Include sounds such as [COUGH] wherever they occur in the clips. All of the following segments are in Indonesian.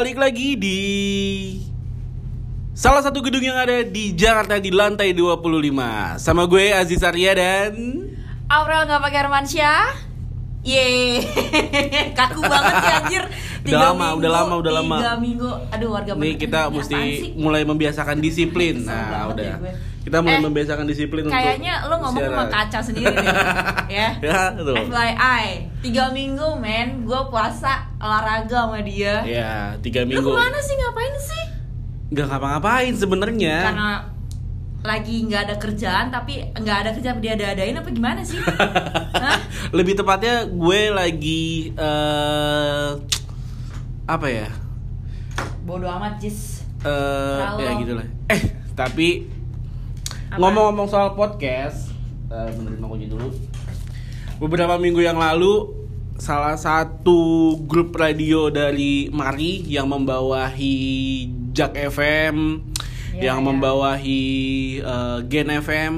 Balik lagi di salah satu gedung yang ada di Jakarta di lantai 25 Sama gue Aziz Arya dan Aurel nggak pakai Hermansyah Ye, [LAUGHS] kaku banget sih anjir. Udah lama, udah lama, udah lama. Tiga minggu, aduh warga Nih bener- kita ini mesti mulai membiasakan disiplin Nah udah ya. Kita mulai Eh, membiasakan disiplin untuk Kayaknya lo ngomong sama kaca sendiri deh, [LAUGHS] ya. Ya tuh FYI, tiga minggu men, gue puasa olahraga sama dia. Ya tiga Lo minggu ke mana sih ngapain sih? Gak ngapa-ngapain sebenarnya Karena lagi nggak ada kerjaan tapi nggak ada kerjaan dia ada adain apa gimana sih? [LAUGHS] Lebih tepatnya gue lagi eh Apa ya Bodoh amat Jis. eh Terlalu. ya gitu lah. Eh, tapi ngomong-ngomong soal podcast, eh benerin aku dulu. Beberapa minggu yang lalu salah satu grup radio dari Mari yang membawahi Jak FM, Ya, yang ya. membawahi eh, Gen FM,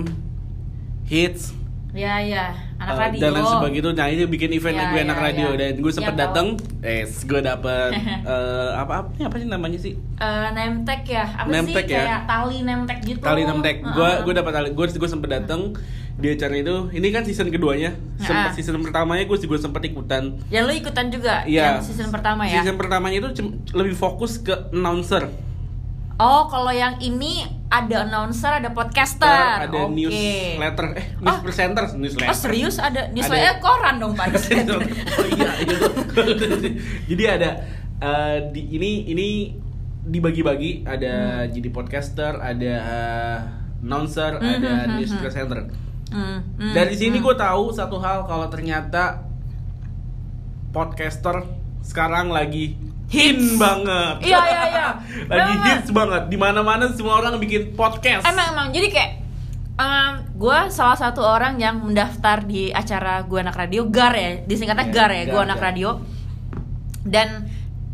Hits, Ya ya, anak eh, radio. dan lain sebagainya itu. Nah ini bikin event Ya, gue ya, anak radio ya. dan gue sempet Ya, tahu. dateng, eh gue dapet [LAUGHS] eh, apa apa apa sih namanya sih? Eh, nemtek ya apa Nemtek sih ya? kayak tali nemtek gitu Tali nemtek. Gue Heeh. gue dapat tali. Gue gue sempet dateng di acara itu. Ini kan season keduanya. Sempet Heeh. season pertamanya gue juga sempet ikutan. ya lu ikutan juga Iya. yang season pertama ya Season pertamanya itu lebih fokus ke announcer. Oh kalau yang ini ada announcer ada podcaster ada Oke. newsletter, eh news Oh. presenter, newsletter. oh serius ada newsletter koran dong pak oh [LAUGHS] iya, iya. [LAUGHS] Jadi ada eh, di ini ini dibagi-bagi ada jadi podcaster, ada eh, announcer, Hmm, ada hmm, hmm, news hmm. presenter. Hmm, hmm, Dari sini hmm. gue tahu satu hal kalau ternyata podcaster sekarang lagi hits banget. Iya, iya, iya. [LAUGHS] lagi Memang. hits banget. Di mana-mana semua orang bikin podcast. emang emang jadi kayak gue salah satu orang yang mendaftar di acara gue anak radio gar ya disingkatnya Iya, gar ya gue anak radio dan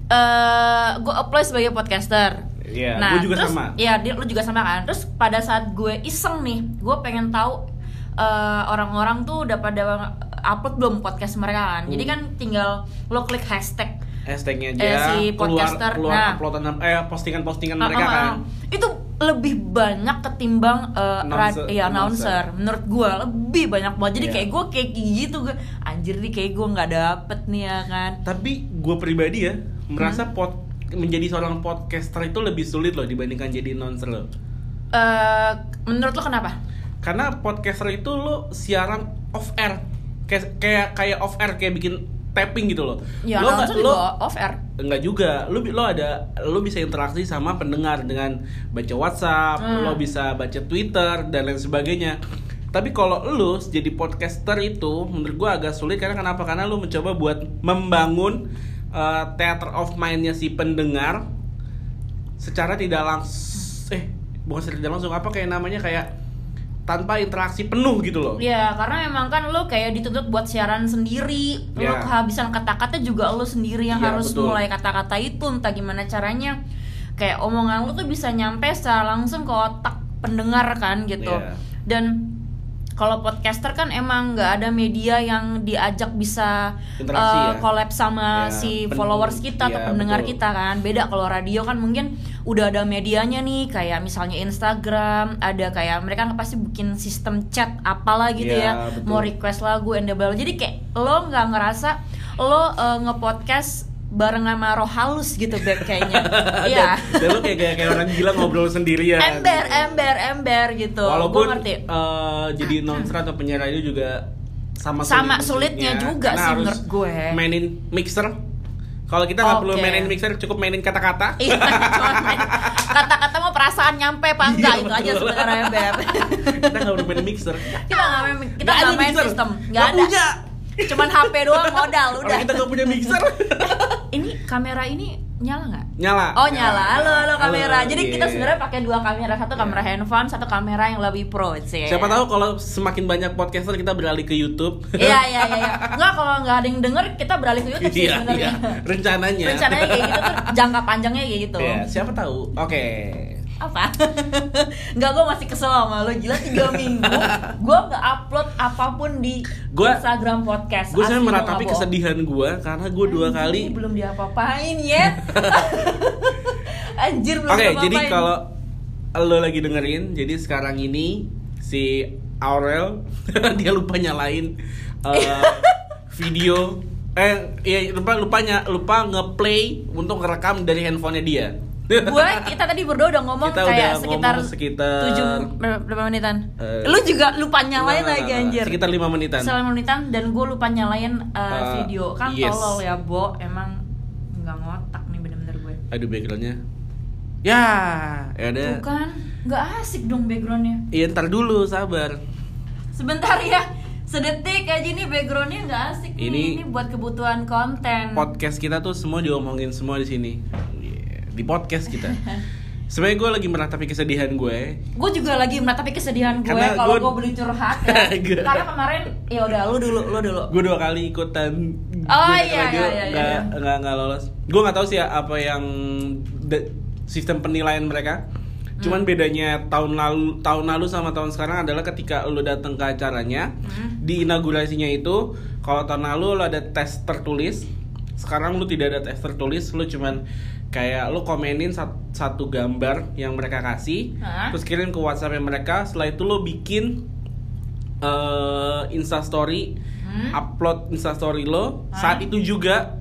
eh gue apply sebagai podcaster Iya, nah gua juga terus sama. ya dia lu juga sama kan terus pada saat gue iseng nih gue pengen tahu eh, orang-orang tuh udah pada upload belum podcast mereka kan jadi Hmm. kan tinggal lo klik hashtag Hashtagnya Eh, aja si keluar podcaster, keluar nah. uploadan eh postingan-postingan mereka ah, kan. ah. itu lebih banyak ketimbang eh, Announcer- rad- ya, announcer. menurut gue lebih banyak banget jadi Iya. kayak gue kayak gitu gue anjir nih kayak gue nggak dapet nih ya kan Tapi gue pribadi ya merasa Hmm. pod menjadi seorang podcaster itu lebih sulit loh dibandingkan jadi announcer loh. Eh, menurut lo kenapa Karena podcaster itu lo siaran off air. Kayak kayak kayak off air kayak bikin tapping gitu loh. ya lo nggak- lo off air enggak juga. Lo lo ada lo bisa interaksi sama pendengar dengan baca WhatsApp, Hmm. lo bisa baca Twitter dan lain sebagainya. Tapi kalau lo jadi podcaster itu menurut gua agak sulit karena kenapa? Karena lo mencoba buat membangun uh, theater of mind-nya si pendengar secara tidak langsung eh bukan secara tidak langsung apa kayak namanya kayak tanpa interaksi penuh gitu loh. Ya, karena emang kan lo kayak dituntut buat siaran sendiri. Lo Ya. kehabisan kata-kata juga lo sendiri yang Iya, harus betul. mulai kata-kata itu entah gimana caranya. Kayak omongan lo tuh bisa nyampe secara langsung ke otak pendengar kan gitu. Iya. Dan kalau podcaster kan emang nggak ada media yang diajak bisa Interaksi eh, ya. collab sama Iya, si followers kita atau iya, pendengar betul. kita kan beda kalau radio kan mungkin udah ada medianya nih kayak misalnya Instagram ada kayak mereka kan pasti bikin sistem chat apalah gitu ya betul. mau request lagu and jadi kayak lo nggak ngerasa lo eh, nge-podcast bareng sama roh halus gitu beb kayaknya [LAUGHS] iya Dan lo kayak, kayak kayak orang gila ngobrol sendirian. ember ember ember gitu Walaupun Gua ngerti eh, jadi announcer atau penyiar radio juga sama Sama sulit- sulitnya juga sih harus menurut gue. Mainin mixer. Kalau kita nggak perlu Oke. mainin mixer, cukup mainin kata-kata. [LAUGHS] Iya, cuma main kata-kata mau perasaan nyampe apa enggak Iya, itu aja sebenarnya beb [LAUGHS] kita nggak perlu mainin mixer. kita nggak main kita Nggak main mixer. sistem Nggak nggak ada punya. Cuman HP doang modal udah. Orang kita nggak punya mixer. [LAUGHS] ini kamera ini nyala nggak? nyala. Oh nyala, halo halo kamera. Halo, Jadi iya. kita sebenarnya pakai dua kamera, satu kamera handphone, satu kamera yang lebih pro sih. Siapa tahu kalau semakin banyak podcaster kita beralih ke YouTube. Iya [LAUGHS] iya iya. iya. Nggak kalau nggak ada yang denger kita beralih ke YouTube sih Iya, sebenarnya. iya. Rencananya. Rencananya kayak gitu tuh jangka panjangnya kayak gitu. Iya, siapa tahu. Oke. Apa? [LAUGHS] Nggak gue masih kesel sama lo gila tiga [LAUGHS] minggu gue nggak upload apa pun di Gua- Instagram podcast. Gue sebenarnya meratapi kesedihan gue karena gue dua kali. belum diapa-apain ya. [LAUGHS] Anjir belum Oke, diapa-apain. jadi kalau lo lagi dengerin, jadi sekarang ini si Aurel dia lupa nyalain eh, video eh ya lupa lupanya lupa ngeplay untuk ngerekam dari handphonenya dia. Gue kita tadi berdua udah ngomong Kita kayak udah sekitar ngomong sekitar- tujuh berapa, menitan Eh, lu juga lupa nyalain Nggak, lagi anjir Sekitar lima menitan. selama menitan dan gue lupa nyalain uh, Uh, video kan yes. tolol ya bo emang nggak ngotak nih bener-bener gue Aduh backgroundnya. Ya, ya udah. tuh kan nggak asik dong backgroundnya Iya ntar dulu sabar. sebentar ya sedetik aja nih backgroundnya nggak asik nih. Ini- ini buat kebutuhan konten Podcast kita tuh semua diomongin semua di sini. Iya, Di podcast kita. Sebenarnya gue lagi meratapi kesedihan gue. gue juga lagi menatapi kesedihan gue kalau gue- beli curhat ya [LAUGHS] karena kemarin ya udah lu dulu lu dulu Gue dua kali ikutan. Oh, iya, iya, iya, nggak iya. nggak nggak lolos. Gue nggak tahu sih ya apa yang sistem penilaian mereka. Cuman Hmm. bedanya tahun lalu tahun lalu sama tahun sekarang adalah ketika lo datang ke acaranya Hmm. di inaugurasinya itu kalau tahun lalu lo ada tes tertulis sekarang lu tidak ada tes tertulis lu cuman kayak lu komenin sat- satu gambar yang mereka kasih Hah? terus kirim ke WhatsApp mereka setelah itu lo bikin eh Insta Story Hmm? upload Insta Story lo Hah? saat itu juga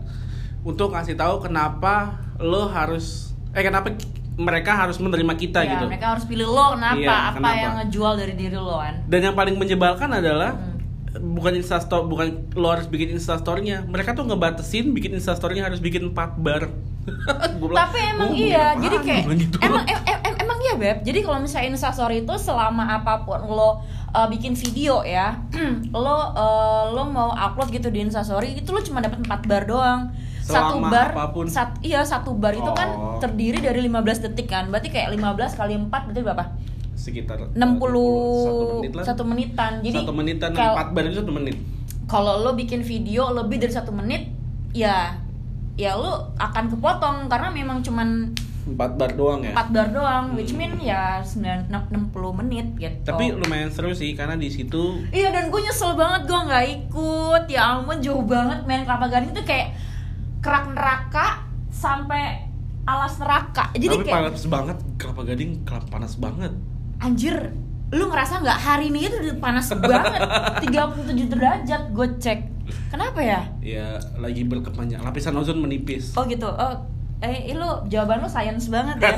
untuk ngasih tahu kenapa lo harus eh kenapa mereka harus menerima kita ya, gitu mereka harus pilih lo kenapa Iya, apa kenapa? yang ngejual dari diri lo kan dan yang paling menyebalkan adalah Hmm. Bukan Insta Story bukan lo harus bikin Insta Story-nya mereka tuh ngebatasin bikin Insta Story-nya harus bikin 4 bar [LAUGHS] bilang, tapi emang "Gua mau iya jadi apaan?" kayak gitu. emang em- em- em- emang iya beb jadi kalau misalnya instastory itu selama apa pun lo uh, bikin video ya [CLEARS THROAT] lo uh, lo mau upload gitu di instastory itu lo cuma dapat 4 bar doang satu Selama bar apa pun. sat- iya satu bar itu kan Oh. terdiri dari 15 detik kan berarti kayak 15 kali 4 berarti berapa sekitar 60 satu menit lah. satu menitan. Jadi satu menitan kal- empat bar itu satu menit. kalau lo bikin video lebih dari satu menit ya ya lo akan kepotong karena memang cuman empat bar doang ya? 4 bar doang which mean ya 9, 60 menit gitu. Tapi lumayan seru sih karena di situ iya dan gue nyesel banget gue nggak ikut. Ya ampun jauh banget main kelapa gading tuh kayak kerak neraka sampai alas neraka. Jadi tapi kayak panas banget kelapa gading kelapa panas banget anjir lu ngerasa nggak hari ini itu panas banget. [LAUGHS] 37 derajat gue cek. Kenapa ya? Ya lagi berkepanjang. Lapisan ozon menipis. Oh gitu. Oh eh lu jawaban lu sains banget ya.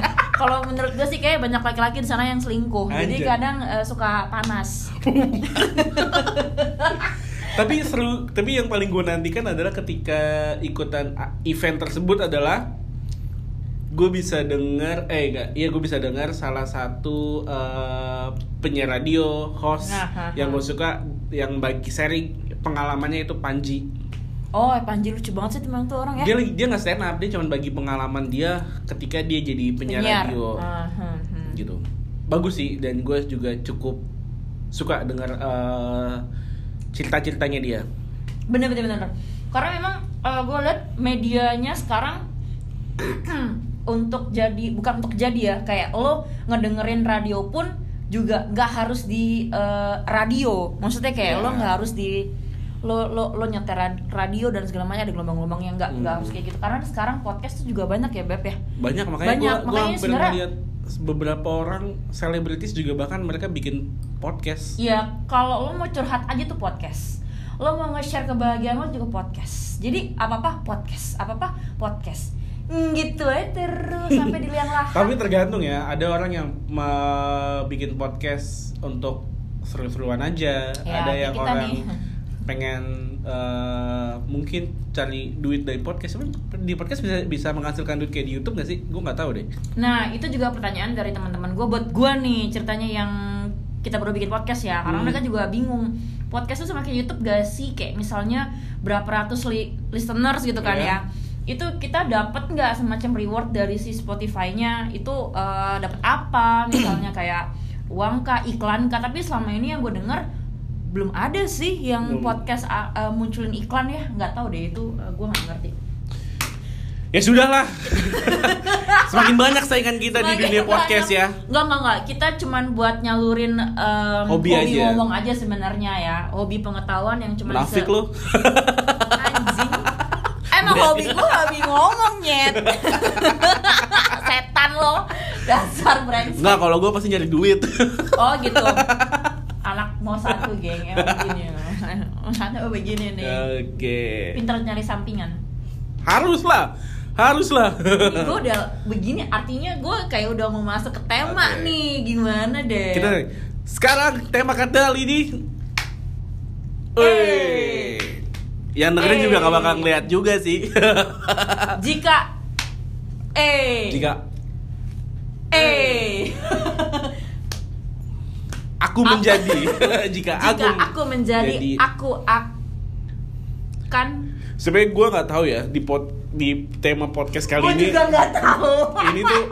[LAUGHS] Kalau menurut gue sih kayak banyak laki-laki di sana yang selingkuh. Jadi Anjay. kadang eh, suka panas. [LAUGHS] Tapi seru tapi yang paling gue nantikan adalah ketika ikutan a- event tersebut adalah gue bisa dengar eh enggak. Iya gue bisa dengar salah satu eh, penyiar radio host Nah, yang gue suka yang bagi seri pengalamannya itu Panji. Oh Panji lucu banget sih memang tuh orang ya. Dia lagi dia nggak stand up dia cuma bagi pengalaman dia ketika dia jadi penyiar, radio. Ah, hmm, hmm. gitu. Bagus sih dan gue juga cukup suka dengar eh, cerita-ceritanya dia. Bener bener bener. Karena memang eh, gue liat medianya sekarang [CLEARS THROAT] [CLEARS THROAT] untuk jadi bukan untuk jadi ya kayak lo ngedengerin radio pun juga nggak harus di eh, radio maksudnya kayak Ya. lo nggak harus di lo lo lo nyetel rad- radio dan segala macam ada gelombang-gelombang yang nggak nggak Hmm. harus kayak gitu karena sekarang podcast tuh juga banyak ya beb ya banyak makanya Banyak, gue makanya hampir sebenarnya- ngeliat beberapa orang selebritis juga bahkan mereka bikin podcast Iya, kalau lo mau curhat aja tuh podcast. Lo mau nge-share kebahagiaan lo juga podcast. Jadi apa-apa podcast, apa-apa podcast. Hmm, gitu aja terus sampai di liang [LAUGHS] lahat. tapi tergantung ya ada orang yang bikin podcast untuk seru-seruan aja Ya, ada yang kita orang nih. [LAUGHS] pengen eh, mungkin cari duit dari podcast Cuman di podcast bisa bisa menghasilkan duit kayak di YouTube gak sih gue nggak tahu deh Nah, itu juga pertanyaan dari teman-teman gue buat gue nih ceritanya yang kita baru bikin podcast ya karena Hmm. mereka juga bingung podcast tuh sama kayak YouTube gak sih kayak misalnya berapa ratus li- listeners gitu kan Iya. ya itu kita dapat nggak semacam reward dari si Spotify-nya itu eh, dapat apa [CLEARS THROAT] misalnya kayak uang kah iklan kah tapi selama ini yang gue denger belum ada sih yang Belum. podcast eh, munculin iklan ya nggak tahu deh itu gue nggak ngerti Ya sudahlah. [LAUGHS] Semakin banyak saingan kita di dunia podcast ya. Enggak, enggak, enggak. Kita cuman buat nyalurin em, Hobi aja. ngomong aja sebenarnya ya. Hobi pengetahuan yang cuma Munafik lu. Anjing. [LAUGHS] Emang hobi gua hobi ngomong, nyet. [LAUGHS] Setan lo. Dasar brengsek. Enggak, kalau gue pasti nyari duit. Oh, gitu. [LAUGHS] Anak mau satu, geng. Emang begini. Satu begini nih. Oke. Pinter nyari sampingan. Harus lah. Harus lah. Gue udah begini artinya gue kayak udah mau masuk ke tema Oke. nih gimana deh Kita sekarang tema kata ini. Wih. Yang dengerin juga gak bakal ngeliat juga sih. [LAUGHS] jika. Eh. Jika. Eh. [LAUGHS] Aku menjadi. [LAUGHS] Jika, jika aku menjadi jadi- aku akan sebenarnya gue nggak tahu ya di pot di tema podcast kali gue ini juga nggak tahu. ini tuh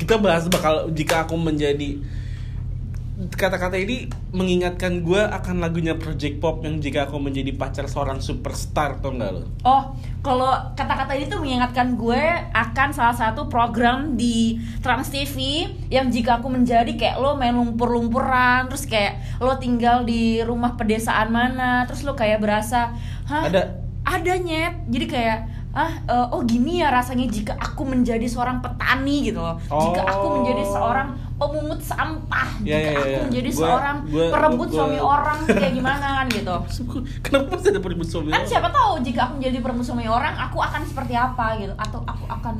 kita bahas bakal jika aku menjadi kata-kata ini mengingatkan gue akan lagunya Project Pop yang jika aku menjadi pacar seorang superstar tau nggak lo? oh kalau kata-kata ini tuh mengingatkan gue akan salah satu program di Trans TV yang jika aku menjadi kayak lo main lumpur-lumpuran terus kayak lo tinggal di rumah pedesaan mana terus lo kayak berasa hah Ada. ada nyet jadi kayak ah eh, oh gini ya rasanya jika aku menjadi seorang petani gitu loh jika aku Oh. menjadi seorang pemungut sampah Ya, jika ya, aku ya. menjadi Gua- seorang gua- perebut gua- suami orang kayak gimana kan gitu [LAUGHS] Kenapa masih ada peribut suami? kan siapa tahu jika aku menjadi perebut suami orang aku akan seperti apa gitu atau aku akan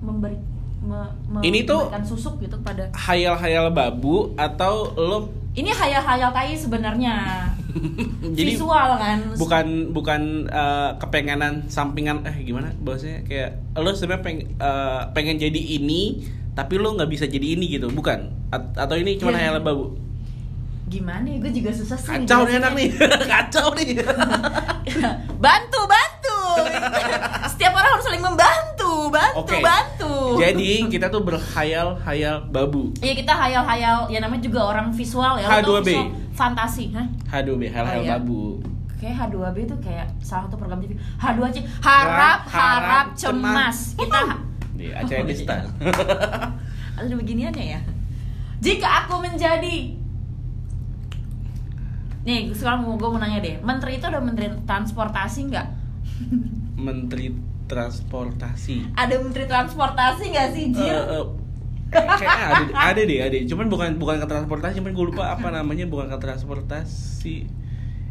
memberi me- me- Ini tuh- memberikan susuk gitu pada Hayal-hayal babu atau lo ini hayal-hayal tai sebenarnya. [LAUGHS] Jadi visual kan. bukan bukan eh, kepengenan sampingan eh gimana bahasanya? Kayak lo sebenarnya peng, eh, pengen jadi ini tapi lo nggak bisa jadi ini gitu. Bukan. A- atau ini cuma Ya. hayal babu? Gimana ya? Gue juga susah sih kacau nih anak nih. [LAUGHS] Kacau nih. [LAUGHS] Bantu bantu. Setiap orang harus saling membantu bantu Oke. bantu jadi kita tuh berhayal-hayal babu Iya kita hayal-hayal ya namanya juga orang visual ya. Lo tau H2B. visual fantasi, hah? H2B hayal-hayal Oh, iya. babu Kayak H2B itu kayak salah satu program TV. H2C harap Harap, harap cemas. cemas. Kita di Aceh Oh, iya. [LAUGHS] ada beginiannya ya. Jika aku menjadi Nih, sekarang gue mau nanya deh, menteri itu ada menteri transportasi nggak? [LAUGHS] menteri transportasi Ada menteri transportasi nggak sih, Jir? Eh, eh, kayaknya ada ada deh ada cuman bukan bukan ke transportasi cuman gue lupa apa namanya bukan ke transportasi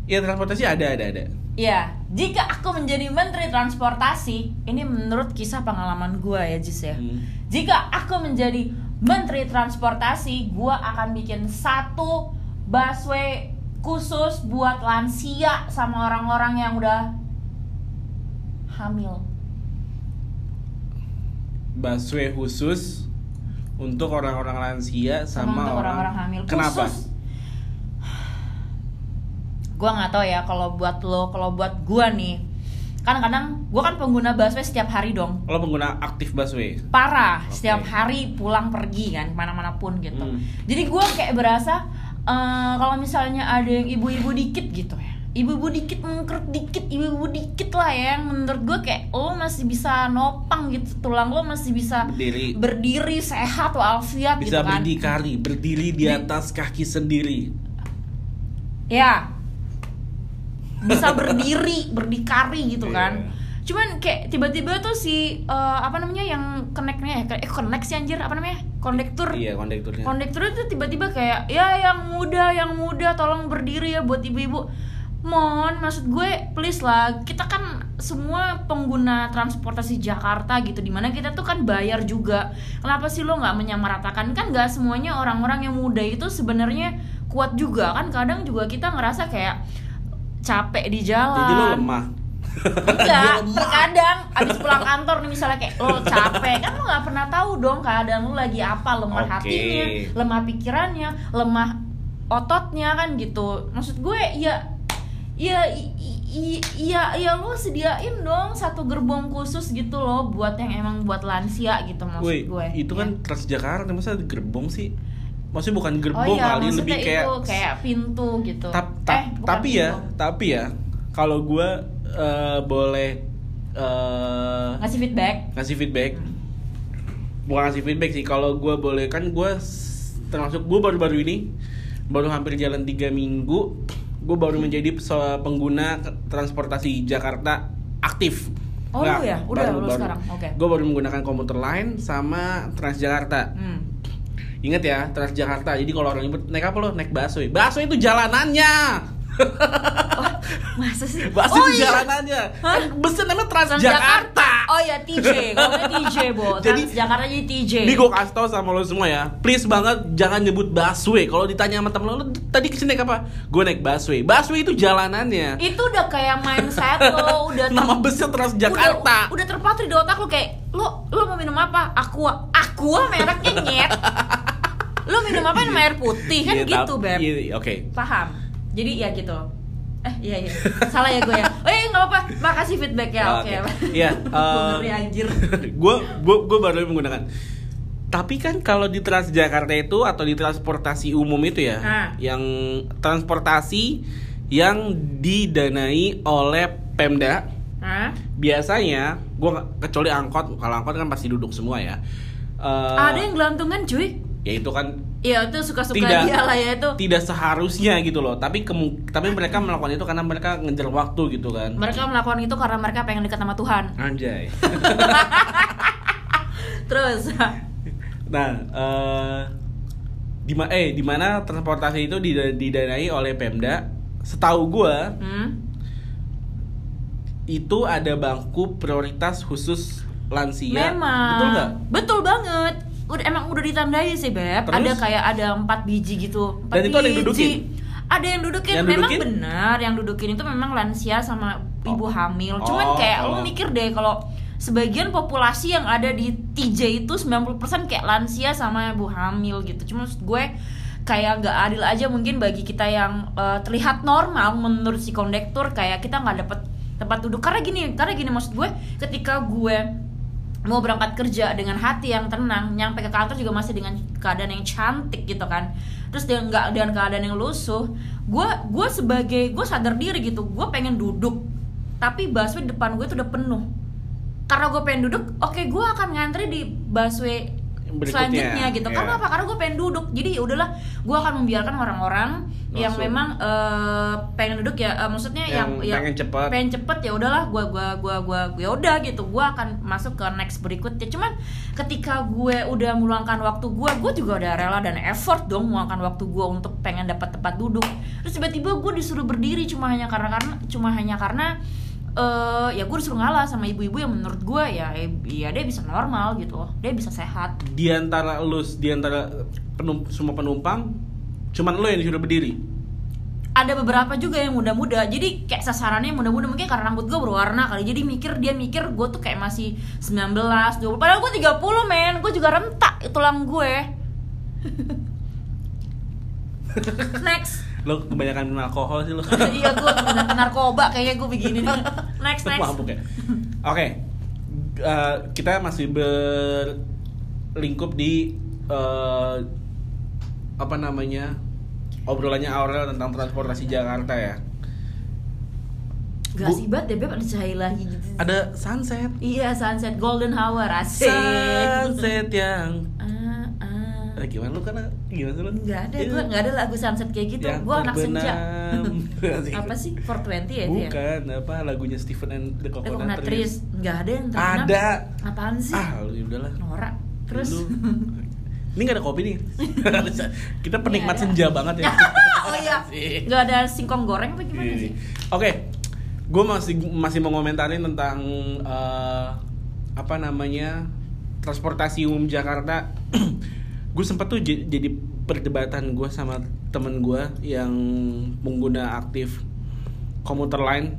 ya transportasi ada ada ada Ya, jika aku menjadi menteri transportasi, ini menurut kisah pengalaman gue ya, Jis ya. Hmm. Jika aku menjadi menteri transportasi, gue akan bikin satu busway khusus buat lansia sama orang-orang yang udah hamil. Busway khusus untuk orang-orang lansia sama, orang-orang hamil. kenapa Khusus. Gue nggak tahu ya kalau buat lo, kalau buat gue nih. Kadang-kadang gue kan pengguna busway setiap hari dong. lo pengguna aktif busway parah Oke. setiap hari pulang pergi kan ke mana-mana pun gitu Hmm. jadi gue kayak berasa eh, kalau misalnya ada yang ibu-ibu dikit gitu ya ibu-ibu dikit mengkerut dikit ibu-ibu dikit lah ya. Yang menurut gue kayak lo masih bisa nopang gitu. Tulang lo masih bisa berdiri. berdiri sehat walafiat bisa gitu kan. berdikari berdiri di atas kaki sendiri. Ya. Bisa berdiri [LAUGHS] berdikari gitu Iya. kan. Cuman kayak tiba-tiba tuh si eh, apa namanya yang connectnya ya eh connect sih anjir apa namanya? Kondektur. Iya kondekturnya. Kondektur itu tiba-tiba kayak ya yang muda yang muda tolong berdiri ya buat ibu-ibu mohon maksud gue please lah kita kan semua pengguna transportasi Jakarta gitu di mana kita tuh kan bayar juga. Kenapa sih lo nggak menyamaratakan? Kan nggak semuanya orang-orang yang muda itu sebenarnya kuat juga. Kan kadang juga kita ngerasa kayak capek di jalan. Jadi lo lemah. Enggak, [LAUGHS] terkadang abis pulang kantor nih misalnya kayak lo capek. Kan lo nggak pernah tahu dong keadaan lo lagi apa lemah Oke. hatinya, lemah pikirannya, lemah ototnya kan gitu. Maksud gue ya ya iya iya lo sediain dong satu gerbong khusus gitu loh buat yang emang buat lansia gitu maksud Woi, gue itu Ya. kan Transjakarta masa gerbong sih? Maksudnya bukan oh gerbong iya kali, lebih kayak itu kayak pintu gitu Tap- tap- Eh, tapi ya, pintu. tapi ya kalau gue eh, boleh eh, ngasih feedback ngasih feedback, bukan ngasih feedback sih. Kalau gue boleh kan gue termasuk gue baru-baru ini baru hampir jalan tiga minggu, gue baru menjadi pengguna transportasi Jakarta aktif. Oh, lu ya? Udah, lu sekarang? Oke. Gue baru menggunakan komuter lain sama Transjakarta. hmm. Ingat ya, Transjakarta. Jadi kalau orang nyebut naik apa lo? Naik busway. Busway itu jalanannya. [LAUGHS] masa sih Busway oh iya jalanannya. Hah? Kan bus namanya Transjakarta. Oh ya TJ, ngomongnya TJ bo. [LAUGHS] Jadi- Jakarta jadi TJ. Ini gue kasih tau sama lo semua ya Please banget jangan nyebut busway Kalau ditanya sama temen lo, lo tadi ke sini naik apa? Gue naik busway Busway itu jalanannya Itu udah kayak mindset lo, [LAUGHS] udah Nama busnya Transjakarta Udah, udah terpatri di otak lo kayak lo lo mau minum apa? Aqua. Aqua mereknya nyet. [LAUGHS] lo minum apa minum air putih kan Iya, gitu. Beb. Iya, Oke Paham. Jadi ya gitu. Eh iya iya. Salah ya gue ya. Oh iya nggak apa-apa. Makasih feedback ya. Oke. Iya [LAUGHS] Gue ngeri, anjir. [LAUGHS] Gue gue baru menggunakan tapi kan kalau di Transjakarta itu atau di transportasi umum itu ya, Ah. yang transportasi yang didanai oleh Pemda, Hah? biasanya gue kecuali angkot, kalau angkot kan pasti duduk semua ya. Eh, Ada yang gelantungan cuy. Ya itu kan Iya itu suka-suka Tidak. dia lah ya itu. tidak seharusnya gitu loh. Tapi kemu- tapi mereka melakukan itu karena mereka ngejar waktu gitu kan. Mereka melakukan itu karena mereka pengen dekat sama Tuhan. Anjay. [LAUGHS] Terus Nah, eh di ma- eh di mana transportasi itu dida- didanai oleh Pemda? Setahu gua hmm? itu ada bangku prioritas khusus lansia. Memang. Betul nggak? Betul banget. Udah emang udah ditandai sih, Beb. Terus? Ada kayak ada empat biji gitu. Empat Dan itu ada yang biji. dudukin? Ada yang dudukin. Yang memang dudukin? benar, yang dudukin itu memang lansia sama ibu Oh. hamil. Oh, Cuman kayak lo kalau- mikir deh kalau sebagian populasi yang ada di TJ itu 90% kayak lansia sama ibu hamil gitu. Cuma maksud gue kayak nggak adil aja mungkin bagi kita yang eh, terlihat normal menurut si kondektur kayak kita nggak dapet tempat duduk karena gini karena gini maksud gue ketika gue mau berangkat kerja dengan hati yang tenang nyampe ke kantor juga masih dengan keadaan yang cantik gitu kan. Terus dengan nggak dengan keadaan yang lusuh gue gue sebagai gue sadar diri gitu gue pengen duduk tapi busway depan gue tuh udah penuh. Karena gue pengen duduk oke gue akan ngantri di busway Berikutnya, selanjutnya gitu. Iya. karena apa? Karena gue pengen duduk. Jadi ya udahlah gue akan membiarkan orang-orang yang memang eh, pengen duduk ya eh, maksudnya yang, Yang pengen cepet. pengen cepet ya udahlah gue gua gua gua ya udah gitu. Gue akan masuk ke next berikutnya. Cuman ketika gue udah meluangkan waktu gue gue juga udah rela dan effort dong meluangkan waktu gue untuk pengen dapat tempat duduk. Terus tiba-tiba gue disuruh berdiri cuma hanya karena karena cuma hanya karena eh ya gue disuruh ngalah sama ibu-ibu yang menurut gue ya ya dia bisa normal gitu loh. Dia bisa sehat. Di antara lu di antara penum- semua penumpang cuman lu yang disuruh berdiri. ada beberapa juga yang muda-muda. Jadi kayak sasarannya muda-muda mungkin karena rambut gue berwarna kali. Jadi mikir dia mikir gue tuh kayak masih 19, 20 padahal gue 30 men. Gue juga rentak tulang gue [LAUGHS] next Lu kebanyakan minum alkohol sih lu. [LAUGHS] iya gue menggunakan narkoba kayaknya gue begini nih next next Mabuk ya. Oke. Eh, kita masih berlingkup di eh, apa namanya? obrolannya Aurel tentang transportasi Jakarta ya. gak sih banget deh beb ada cahaya lagi gitu Ada sunset. iya sunset golden hour asik Sunset yang ah, gimana lu kan gimana lu? Nggak ada, Iya. gue nggak ada lagu sunset kayak gitu. Yang Gue anak senja. [LAUGHS] apa sih 420 ya itu ya? Bukan, apa lagunya Stephen and the Coconut, Coconut Trees. Nggak ada yang terkenal. Ada. Apaan sih? Ah, lu ya udahlah. Norak. Terus Lu- [LAUGHS] Ini gak ada kopi nih. [LAUGHS] Kita penikmat ada. senja banget ya. oh iya. Sih. Nggak ada singkong goreng apa gimana Iya, sih? iya. Oke, gue masih masih mau ngomentarin tentang eh, apa namanya transportasi umum Jakarta. [CLEARS THROAT] gue sempat tuh jadi perdebatan gue sama temen gue yang pengguna aktif komuter lain.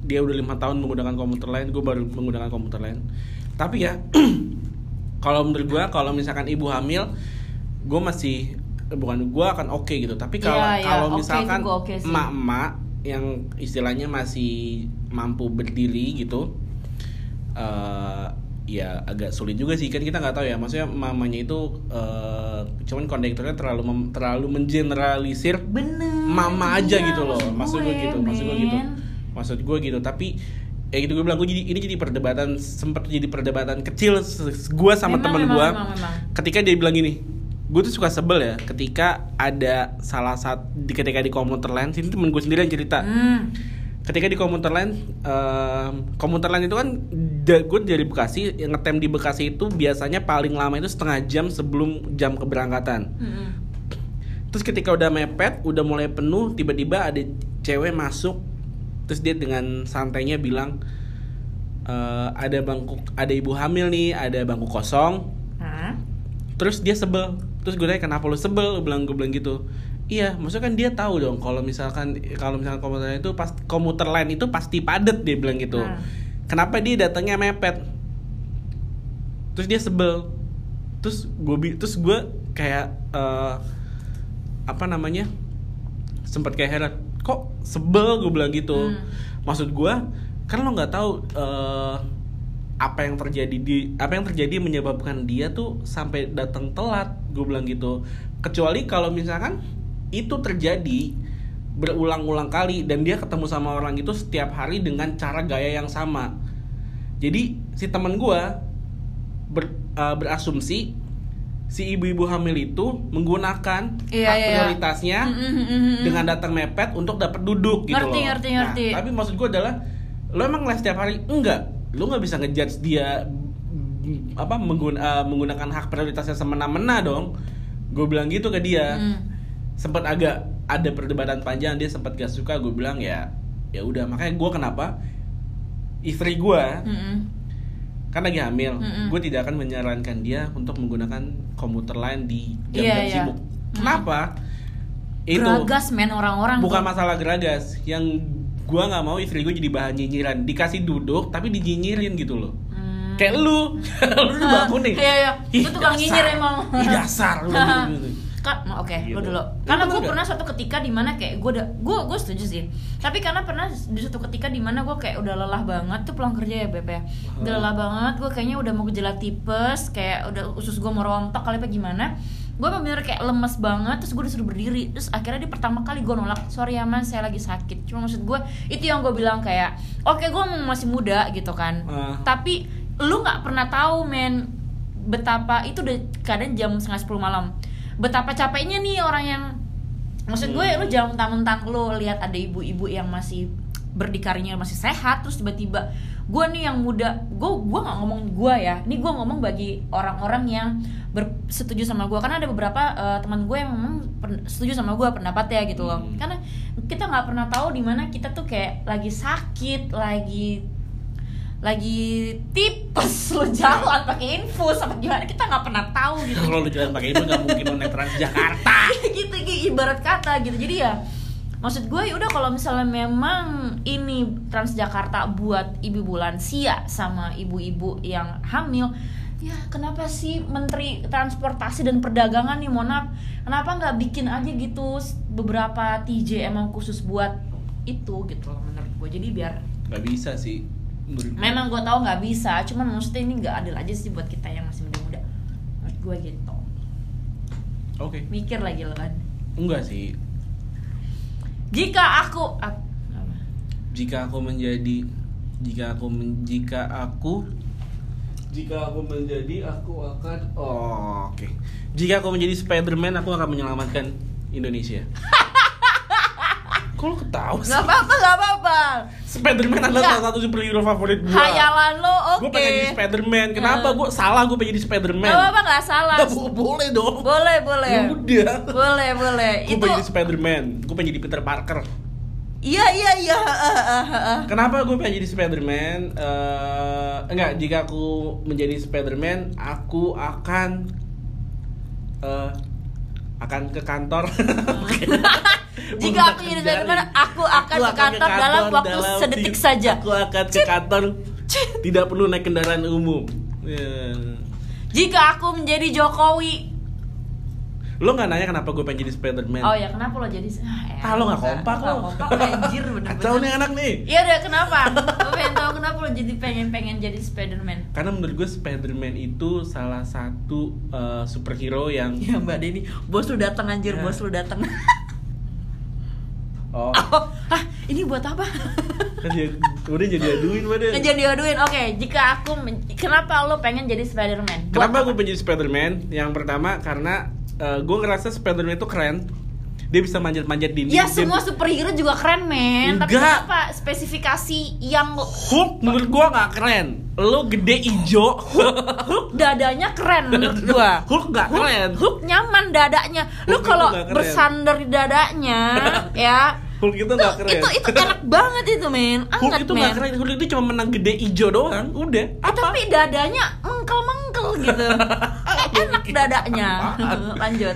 Dia udah lima tahun menggunakan komuter lain, gue baru menggunakan komuter lain. Tapi ya, [CLEARS THROAT] kalau menurut gue, kalau misalkan ibu hamil, gue masih bukan gue akan oke gitu tapi kalau Iya, kalau oke misalkan itu gua oke sih. emak-emak yang istilahnya masih mampu berdiri gitu eh ya agak sulit juga sih. Kan kita nggak tahu ya maksudnya mamanya itu eh cuman kondekturnya terlalu mem- terlalu mengeneralisir bener. mama aja Iya, gitu loh. maksud gue gitu maksud gue gitu. maksud gue gitu. Tapi ya gitu gue bilang gue jadi ini jadi perdebatan sempat jadi perdebatan kecil gue sama memang, gue ketika dia bilang gini gue tuh suka sebel ya ketika ada salah satu ketika di komuter lain sini temen gue sendiri yang cerita. Hmm. Ketika di komuter lain em, komuter lain itu kan da- gue dari Bekasi yang ngetem di Bekasi itu biasanya paling lama itu setengah jam sebelum jam keberangkatan Mm-mm. Terus ketika udah mepet, udah mulai penuh, tiba-tiba ada cewek masuk, terus dia dengan santainya bilang, "E, ada bangku, ada ibu hamil nih, ada bangku kosong. Hah? Terus dia sebel, terus gue tanya kenapa lu sebel? Gue bilang gue bilang gitu. Iya, maksudnya kan dia tahu dong kalau misalkan kalau misalkan komuter lain itu pas komuter lain itu pasti padet dia bilang gitu. Hmm. Kenapa dia datangnya mepet? Terus dia sebel. Terus gue bi- terus gue kayak eh, apa namanya? sempat kayak heran, kok sebel gue bilang gitu. Hmm. Maksud gue kan lo nggak tahu eh, apa yang terjadi di apa yang terjadi menyebabkan dia tuh sampai datang telat gue bilang gitu kecuali kalau misalkan itu terjadi berulang-ulang kali dan dia ketemu sama orang itu setiap hari dengan cara gaya yang sama jadi si teman gue ber- uh, berasumsi si ibu-ibu hamil itu menggunakan Iya, hak iya, iya. prioritasnya Mm, mm, mm, mm, mm. dengan datang mepet untuk dapat duduk gitu Ngerti, loh. ngerti, ngerti. Nah, tapi maksud gue adalah lo emang les setiap hari enggak lo nggak bisa ngejudge dia apa menggun- uh, menggunakan hak prioritasnya semena-mena dong gue bilang gitu ke dia Mm. Sempat agak ada perdebatan panjang dia sempat gak suka gue bilang ya ya udah makanya gue kenapa istri gue Mm-mm. kan lagi hamil gue tidak akan menyarankan dia untuk menggunakan komuter lain di jam-jam iya. sibuk Mm. kenapa itu Geragas men orang-orang bukan tuh. masalah geragas yang gua nggak mau istri gue jadi bahan nyinyiran dikasih duduk tapi dinyinyirin gitu loh Hmm. kayak lu [LAUGHS] lu [LAUGHS] bangun nih Iya, iya. Ih, Lu tukang dasar. nyinyir emang. Ih, dasar lu [LAUGHS] gitu. Kan, oke, Gitu. gue dulu. Lu Karena pernah gue pernah suatu ketika di mana kayak gue udah, gue gue setuju sih. Tapi karena pernah di suatu ketika di mana gue kayak udah lelah banget tuh pulang kerja ya beb ya. Udah lelah banget, gue kayaknya udah mau gejala tipes, kayak udah usus gue mau rontok kali apa gimana. Gue bener kayak lemes banget, terus gue disuruh berdiri. Terus akhirnya dia pertama kali gue nolak, sorry ya mas, saya lagi sakit. Cuma maksud gue itu yang gue bilang kayak, oke gue masih muda gitu kan. Ah. Tapi lu nggak pernah tahu men betapa itu udah kadang jam setengah sepuluh malam betapa capeknya nih orang yang maksud gue Hmm. lu jangan mentang-mentang lu lihat ada ibu-ibu yang masih berdikarinya masih sehat terus tiba-tiba gue nih yang muda gue gue nggak ngomong gue ya ini gue ngomong bagi orang-orang yang setuju sama gue karena ada beberapa eh, teman gue yang memang setuju sama gue pendapatnya gitu loh Hmm. karena kita nggak pernah tahu di mana kita tuh kayak lagi sakit lagi lagi tipes [LAUGHS] lu jalan pakai infus apa gimana? Kita nggak pernah tahu gitu. Kalau lu jalan pakai itu nggak mungkin lu naik Transjakarta. [LAUGHS] Gitu, gitu ibarat kata gitu. Jadi ya maksud gue ya udah kalau misalnya memang ini Transjakarta buat ibu-ibu lansia sama ibu-ibu yang hamil ya kenapa sih Menteri Transportasi dan Perdagangan nih maaf kenapa nggak bikin aja gitu beberapa TJ emang khusus buat itu gitu loh menurut gue. Jadi biar nggak bisa sih. Memang gue tahu nggak bisa cuman maksudnya ini nggak adil aja sih buat kita yang masih muda-muda. Menurut gue gitu. Oke. Mikir lagi lo kan. Enggak sih. Jika aku ak- apa? jika aku menjadi jika aku men- jika aku jika aku menjadi aku akan oh, oke. Jika aku menjadi Spiderman aku akan menyelamatkan Indonesia [LAUGHS] kok lo ketawa sih? Nggak apa-apa nggak apa-apa. Spiderman adalah salah satu superhero favorit gua. Hayalan lo oke. gue pengen jadi Spiderman. Kenapa Hmm. gue salah gue pengen jadi Spiderman? Nggak apa-apa nggak salah. Bo- boleh dong. Boleh boleh. Ya udah. Boleh boleh. Gue itu pengen jadi Spiderman. Gue pengen jadi Peter Parker. Iya iya iya. Ah, ah, ah. Kenapa gue pengen jadi Spider-Man? Eh, enggak, jika aku menjadi Spider-Man, aku akan eh akan ke kantor. [LAUGHS] [LAUGHS] jika aku jadi Spiderman aku akan ke kantor dalam waktu dalam sedetik ti- saja Aku akan ke kantor tidak perlu naik kendaraan umum. Ya. jika aku menjadi Jokowi Lo nggak nanya kenapa gue pengen jadi Spiderman? Oh ya kenapa lo jadi ah, ya, Ah, lo nggak kompak lo. kompak anjir. [LAUGHS] Kacau nih anak nih. Iya udah kenapa? [LAUGHS] Lo pengen tahu kenapa lo jadi pengen pengen jadi Spiderman? Karena menurut gue Spiderman itu salah satu uh, superhero yang Ya Mbak Denny, bos lu datang anjir, Ya. bos lu datang. [LAUGHS] oh, Oh, ah ini buat apa? [LAUGHS] kan dia udah jadi aduin pada. Ngejar diaduin. Oke, jika aku kenapa lo pengen jadi Spiderman? Buat Kenapa apa? gue pengen jadi Spiderman? Yang pertama karena uh, gue ngerasa Spiderman itu keren. Dia bisa manjat-manjat dinding. Ya Dia- semua superhero juga keren men Tapi Enggak. kenapa spesifikasi yang Hulk menurut gua nggak keren. Lo gede ijo. Hulk dadanya keren menurut [LAUGHS] gua Hulk nggak keren. Hulk nyaman dadanya Lu Hulk itu kalau bersandar di dadanya [LAUGHS] ya Hulk itu itu, nggak keren. itu itu enak banget itu men Hulk Anget itu men nggak keren. Hulk itu cuma menang gede ijo doang. Udah. Eh, tapi dadanya mengkel-mengkel gitu [LAUGHS] Eh, Enak dadanya? Lanjut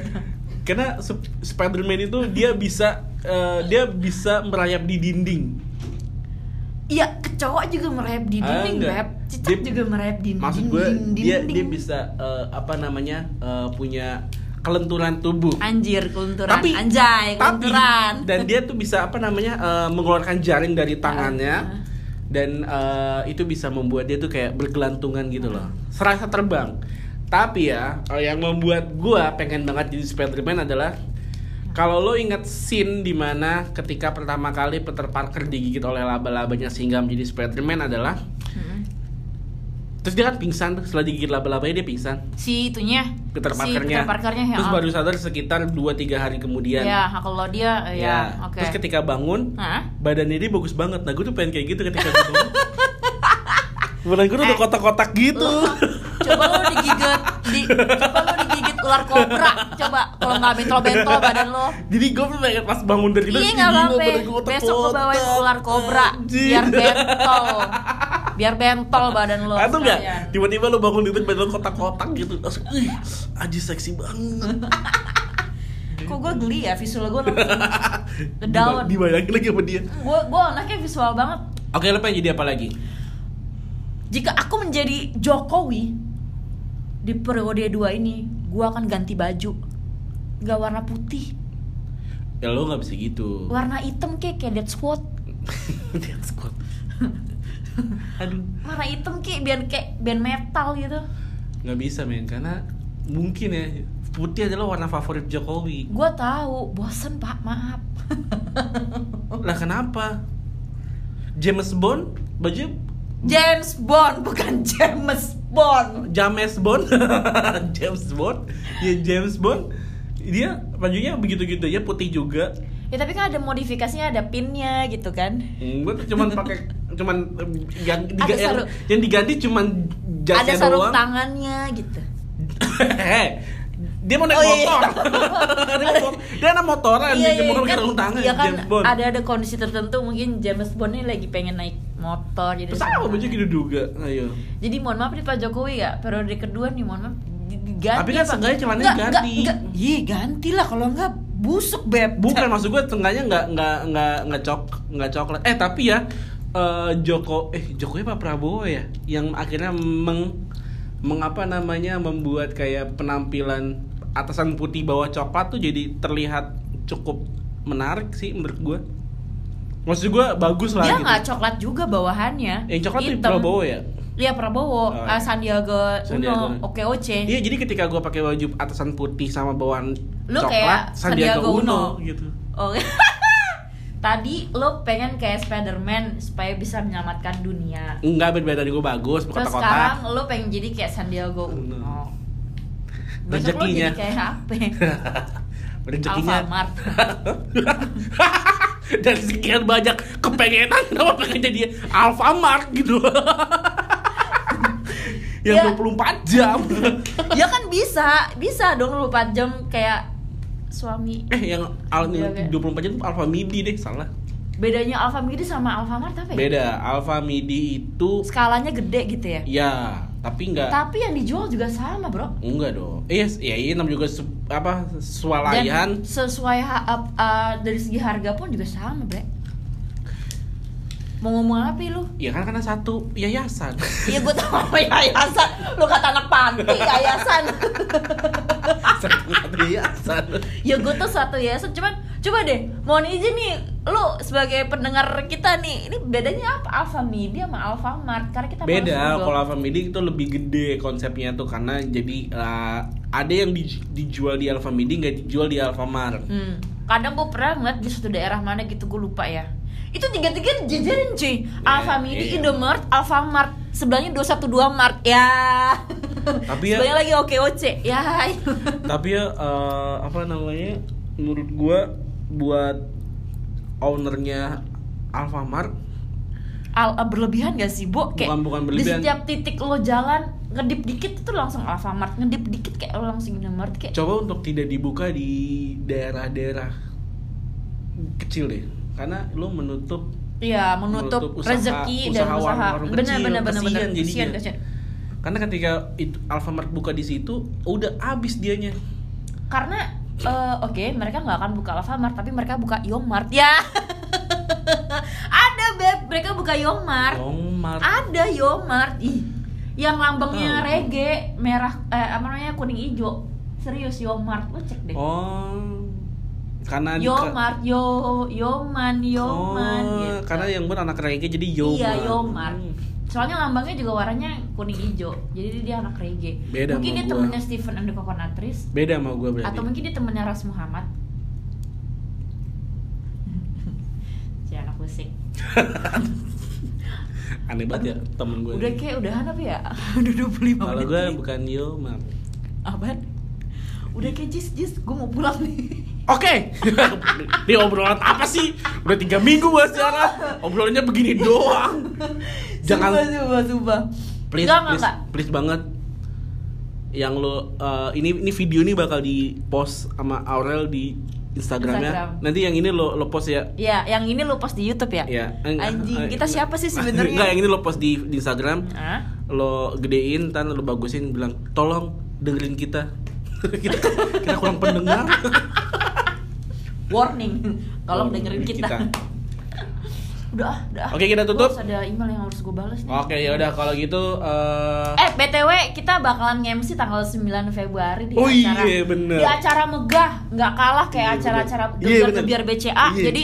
Karena Sp- Spiderman itu dia bisa eh, dia bisa merayap di dinding. Iya, kecoa juga merayap di Ah, dinding, enggak. Beb. Cicak Dia- juga merayap di Maksud gue dinding, dia dinding. dia bisa eh, apa namanya eh, punya kelenturan tubuh. Anjir, kelunturan. tapi Anjay, tapi kelunturan. dan dia tuh bisa apa namanya eh, mengeluarkan jaring dari tangannya Ah. dan eh, itu bisa membuat dia tuh kayak bergelantungan gitu loh serasa terbang tapi ya yang membuat gua pengen banget jadi Spiderman adalah kalau lo inget scene di mana ketika pertama kali Peter Parker digigit oleh laba-labanya sehingga menjadi Spiderman adalah Hmm. terus dia kan pingsan tuh setelah digigit laba-labanya dia pingsan Si itunya. Peter si Parkernya, Peter Parkernya ya. terus baru sadar sekitar 2-3 hari kemudian Ya, kalau dia ya, oke. Terus ketika bangun, Hah? badannya dia bagus banget. Nah, gue tuh pengen kayak gitu ketika gue bangun. [LAUGHS] Badan gue tuh udah Eh. kotak-kotak gitu. Coba lo digigit di coba lo digigit ular kobra coba kalau nggak bentol-bentol badan lo Jadi gue tuh pengen pas bangun dari tidur, Iya "Ih, nggak apa-apa. gua Besok gue kotak-kotak." bawain ular kobra Anjir. biar bentol, biar bentol badan lo. Atau enggak? Tiba-tiba lo bangun tidur badan lo kotak-kotak gitu. Langsung, ih, aji seksi banget. [LAUGHS] Kok gue geli ya visual gue langsung [LAUGHS] Kedown. Diba- Dibayangin lagi sama dia. Gue gue anaknya visual banget. Oke, lo pengen jadi apa lagi? Jika aku menjadi Jokowi di periode 2 ini, gue akan ganti baju. Gak warna putih, Ya lo nggak bisa gitu. warna hitam kayak kayak Dead Squad. [LAUGHS] Dia squat. [LAUGHS] Aduh, Warna hitam kayak biar kayak band metal gitu. nggak bisa men karena mungkin ya putih adalah warna favorit Jokowi. Gue tahu, bosen pak, maaf. [LAUGHS] Lah kenapa? James Bond baju James Bond bukan James Bond. James Bond. [LAUGHS] James Bond. Ya James Bond. Dia bajunya begitu-gitu ya putih juga. Ya tapi kan ada modifikasinya, ada pinnya gitu kan. gue cuman pakai cuman yang, diga- Ada yang, yang diganti cuman ada jasnya sarung doang. tangannya gitu. [LAUGHS] Dia mau naik Oh, iya, motor. [LAUGHS] Iya. dia, mau, dia anak motoran dia mau pakai sarung tangan iya kan. James Bond. Ada ada kondisi tertentu mungkin James Bond ini lagi pengen naik motor jadi Terus apa baju gitu juga ayo Jadi mohon maaf nih Pak Jokowi ya periode kedua nih mohon maaf di- diganti. Tapi kan seenggaknya celananya ganti. Ih ganti lah kalau nggak busuk beb. bukan maksud gue tengahnya nggak nggak nggak nggak cok nggak coklat. Eh tapi ya eh, Joko eh Jokowi apa Prabowo ya? Yang akhirnya meng mengapa namanya membuat kayak penampilan atasan putih bawah coklat tuh jadi terlihat cukup menarik sih menurut gue maksud gue bagus lah Dia gitu nggak coklat juga bawahannya. yang coklat tuh Hitam. Prabowo ya Iya Prabowo, Oh, Ah, iya. Sandiaga, Sandiaga. Uno, Oke Oce. iya jadi ketika gue pakai baju atasan putih sama bawahan Lu coklat kayak Sandiaga, Sandiaga Uno, Uno. gitu Oh. [LAUGHS] Tadi lo pengen kayak Spiderman supaya bisa menyelamatkan dunia. enggak berbeda dari gue bagus Terus kotak-kotak sekarang lo pengen jadi kayak Sandiaga Uno. Uno. Besok lo Rezekinya. jadi kayak apa? [LAUGHS] rezekinya Alfamart. [LAUGHS] dari sekian banyak kepengenan kenapa pengen jadi Alfamart gitu [LAUGHS] yang Ya. 24 jam [LAUGHS] ya kan bisa, bisa dong 24 jam kayak suami. eh yang al Iya, kayak- 24 jam itu Alfa Midi deh salah Bedanya Alfamidi sama Alfamart apa ya? beda Alfa Midi itu Skalanya gede gitu ya. ya tapi enggak Tapi yang dijual juga sama, Bro. enggak dong iya ya ini namanya juga su- apa swalayan sesuai ha- uh, dari segi harga pun juga sama, Bre. Mau ngomong apa lu Ya kan karena satu yayasan. [LAUGHS] Iya gue tau apa yayasan Lu kata anak panti yayasan [LAUGHS] Satu yayasan. Ya gue tuh satu yayasan Cuman coba deh Mohon izin nih Lu sebagai pendengar kita nih Ini bedanya apa Alpha Media sama Alpha Mart Karena kita Beda, kalau Alpha Media itu lebih gede konsepnya tuh karena jadi eh, ada yang di- dijual di Alpha Media nggak dijual di Alfamart. Hmm. Kadang gue pernah ngeliat di satu daerah mana gitu gue lupa ya. Itu tiga-tiga jajarin cuy. Alfamidi, iya. Indomart, Alfamart. Sebelahnya 212 Mart. Ya. Tapi [LAUGHS] ya- Sebelahnya lagi OKOC. Ya. [LAUGHS] Tapi ya eh, apa namanya? Menurut gua buat ownernya Alfamart Al berlebihan gak sih, Bo? Kayak Bukan- bukan berlebihan. Di setiap titik lo jalan, ngedip dikit itu langsung Alfamart, ngedip dikit kayak lo langsung Indomart kayak coba untuk tidak dibuka di daerah-daerah kecil deh. Karena lu menutup Iya, menutup, Menutup usaha- rezeki usaha dan usaha. warung-warung Benar kecil. benar benar benar. Kesian jadinya. Kesian, kesian. karena ketika itu Alfamart buka di situ udah habis dianya. karena eh, oke mereka nggak akan buka Alfamart tapi mereka buka Yomart ya [LAUGHS] ada beb mereka buka Yomart Alfamart. ada Yomart ih yang lambangnya Tahu. reggae merah eh, apa namanya kuning hijau serius Yomart lo cek deh Oh. Karena di- Yomart yo Yoman Yoman Oh, gitu. karena yang benar anak reggae jadi Yomart. Iya Yomart. Hmm. Soalnya lambangnya juga warnanya kuning hijau. Jadi dia anak reggae. Beda mungkin dia gua. temennya Stephen and the Beda sama gue berarti. atau mungkin dia temennya Ras Muhammad. [LAUGHS] si anak musik. [LAUGHS] Aneh banget ya temen gue. Udah kayak udahan apa ya? [LAUGHS] Udah 25 Kalau gue bukan Yomart. Apaan? Udah kayak jis jis, gue mau pulang nih. Oke, [LAUGHS] ini obrolan apa sih? Udah tiga minggu gak siaran, obrolannya begini doang. Jangan, Sumpah, sumpah, sumpah. please, Enggak, enggak, please, enggak. please banget. Yang lo, eh, ini ini video ini bakal di post sama Aurel di Instagramnya. Instagram. Nanti yang ini lo lo post ya. Ya, yang ini lu post di YouTube ya? Ya. eh, Anjing, eh, kita siapa sih sebenarnya? Enggak, yang ini lo post di, di Instagram. Hah? Lo gedein, tan lo bagusin, bilang tolong dengerin kita. [LAUGHS] kita, kita kurang pendengar. [LAUGHS] Warning. Tolong Oh, dengerin kita. kita. [LAUGHS] udah, ah, udah. ah. Oke, kita tutup. Gua harus ada email yang harus gue balas nih. Oke, ya udah kalau gitu eh Eh, BTW kita bakalan nge-MC tanggal 9 Februari di Oh acara iya, bener. Di acara megah, nggak kalah kayak Iya, acara-acara. Iya, bener. gebiar BCA. Iya. Jadi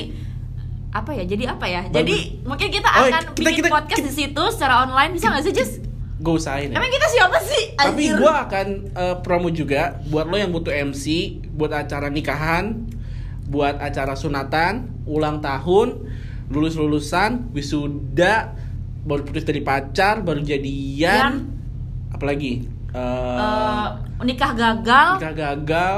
apa ya? Jadi apa ya? Bagus. Jadi mungkin kita Oh, akan kita- bikin kita- podcast di situ secara online bisa nggak sih, Jess? gue usahain ya. Emang kita siapa sih? Tapi gue akan eh, promo juga buat lo yang butuh MC, buat acara nikahan, buat acara sunatan, ulang tahun, lulus lulusan, wisuda, baru putus dari pacar, baru jadian, apalagi? Eh Eh, nikah gagal, nikah gagal,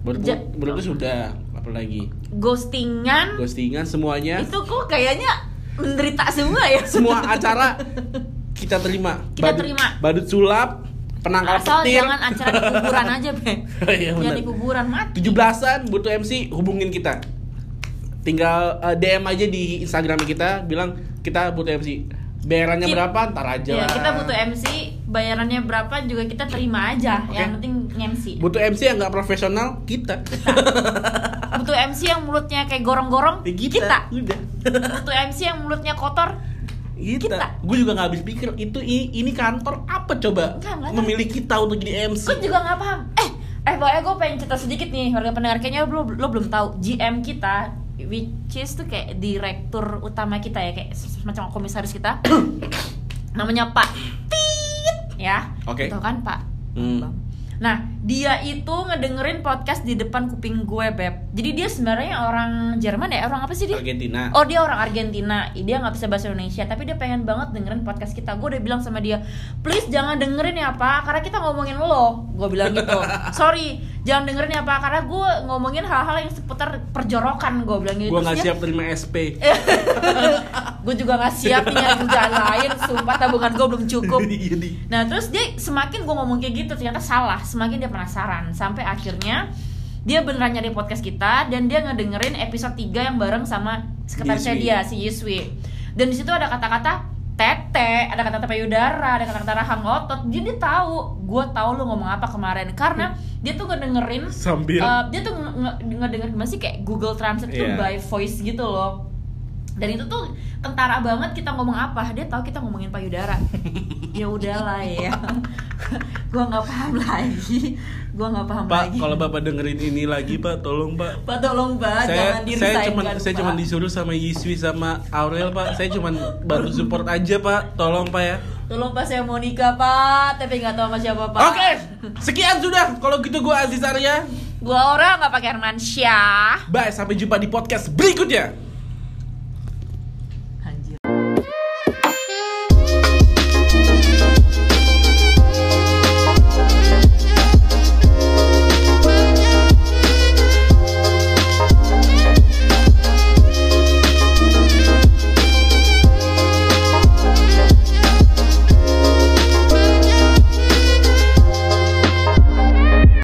baru Ja- baru sudah, apalagi? Ghostingan. ghostingan semuanya, Itu kok kayaknya menderita semua ya. semua [LAUGHS] acara kita terima. Kita Badut- terima. Badut sulap, penangkal Asal petir. jangan acara di kuburan aja, Be. [LAUGHS] Iya, Jangan di kuburan mati. 17-an butuh MC hubungin kita tinggal eh, DM aja di Instagram kita bilang kita butuh MC bayarannya Ki- berapa ntar aja Iya, kita butuh MC, bayarannya berapa juga kita terima aja. Oke. Yang penting MC. butuh MC yang nggak profesional kita butuh MC yang mulutnya kayak gorong-gorong Ya, kita. udah butuh MC yang mulutnya kotor kita, Kita. gue juga nggak habis pikir itu ini kantor apa coba Nggak, nggak tahu. memilih kita untuk jadi MC gue juga nggak paham eh eh pokoknya gue pengen cerita sedikit nih warga pendengar kayaknya lo, lo belum tahu GM kita which is tuh kayak direktur utama kita ya kayak semacam komisaris kita [COUGHS] namanya Pak Tit ya Oke. Tahu kan Pak Hmm. Bang. Nah, dia itu ngedengerin podcast di depan kuping gue, Beb. Jadi dia sebenarnya orang Jerman ya? Orang apa sih dia? Argentina Oh dia orang Argentina, dia nggak bisa bahasa Indonesia, tapi dia pengen banget dengerin podcast kita. Gue udah bilang sama dia, please jangan dengerin ya pak, karena kita ngomongin lo. Gue bilang gitu. [LAUGHS] Sorry, jangan dengerin ya pak, karena gue ngomongin hal-hal yang seputar perjorokan. Gue bilang gitu. gue nggak dia- siap terima SP [LAUGHS] gue juga nggak siap nyari kerjaan lain. Sumpah tabungan gue belum cukup. [LAUGHS] Jadi, Nah terus dia semakin gue ngomong kayak gitu ternyata salah, semakin dia penasaran sampai akhirnya dia beneran nyari podcast kita dan dia ngedengerin episode 3 yang bareng sama sekretarisnya dia si Yuswi. Dan di situ ada kata-kata tete, ada kata-kata payudara, ada kata-kata rahang otot. Jadi dia tahu, gue tahu lu ngomong apa kemarin karena dia tuh ngedengerin sambil Uh, dia tuh nge- nge- ngedengerin gimana sih kayak Google Translate tuh Iya. by voice gitu loh dan itu tuh kentara banget kita ngomong apa dia tahu kita ngomongin payudara [LAUGHS] ya udahlah ya [LAUGHS] gua nggak paham lagi gua nggak paham Pak, lagi kalau Bapak dengerin ini lagi, Pak, tolong, Pak. Pak tolong Pak saya jangan saya cuman saya Pak. cuman disuruh sama Yiswi sama Aurel, Pak. Saya cuman bantu support aja, Pak. Tolong, Pak ya. tolong Pak saya mau nikah Pak tapi nggak tahu sama siapa Pak Oke, sekian sudah. Kalau gitu gua Aziz Arya. gua orang nggak pakai Hermansyah Bye, sampai jumpa di podcast berikutnya.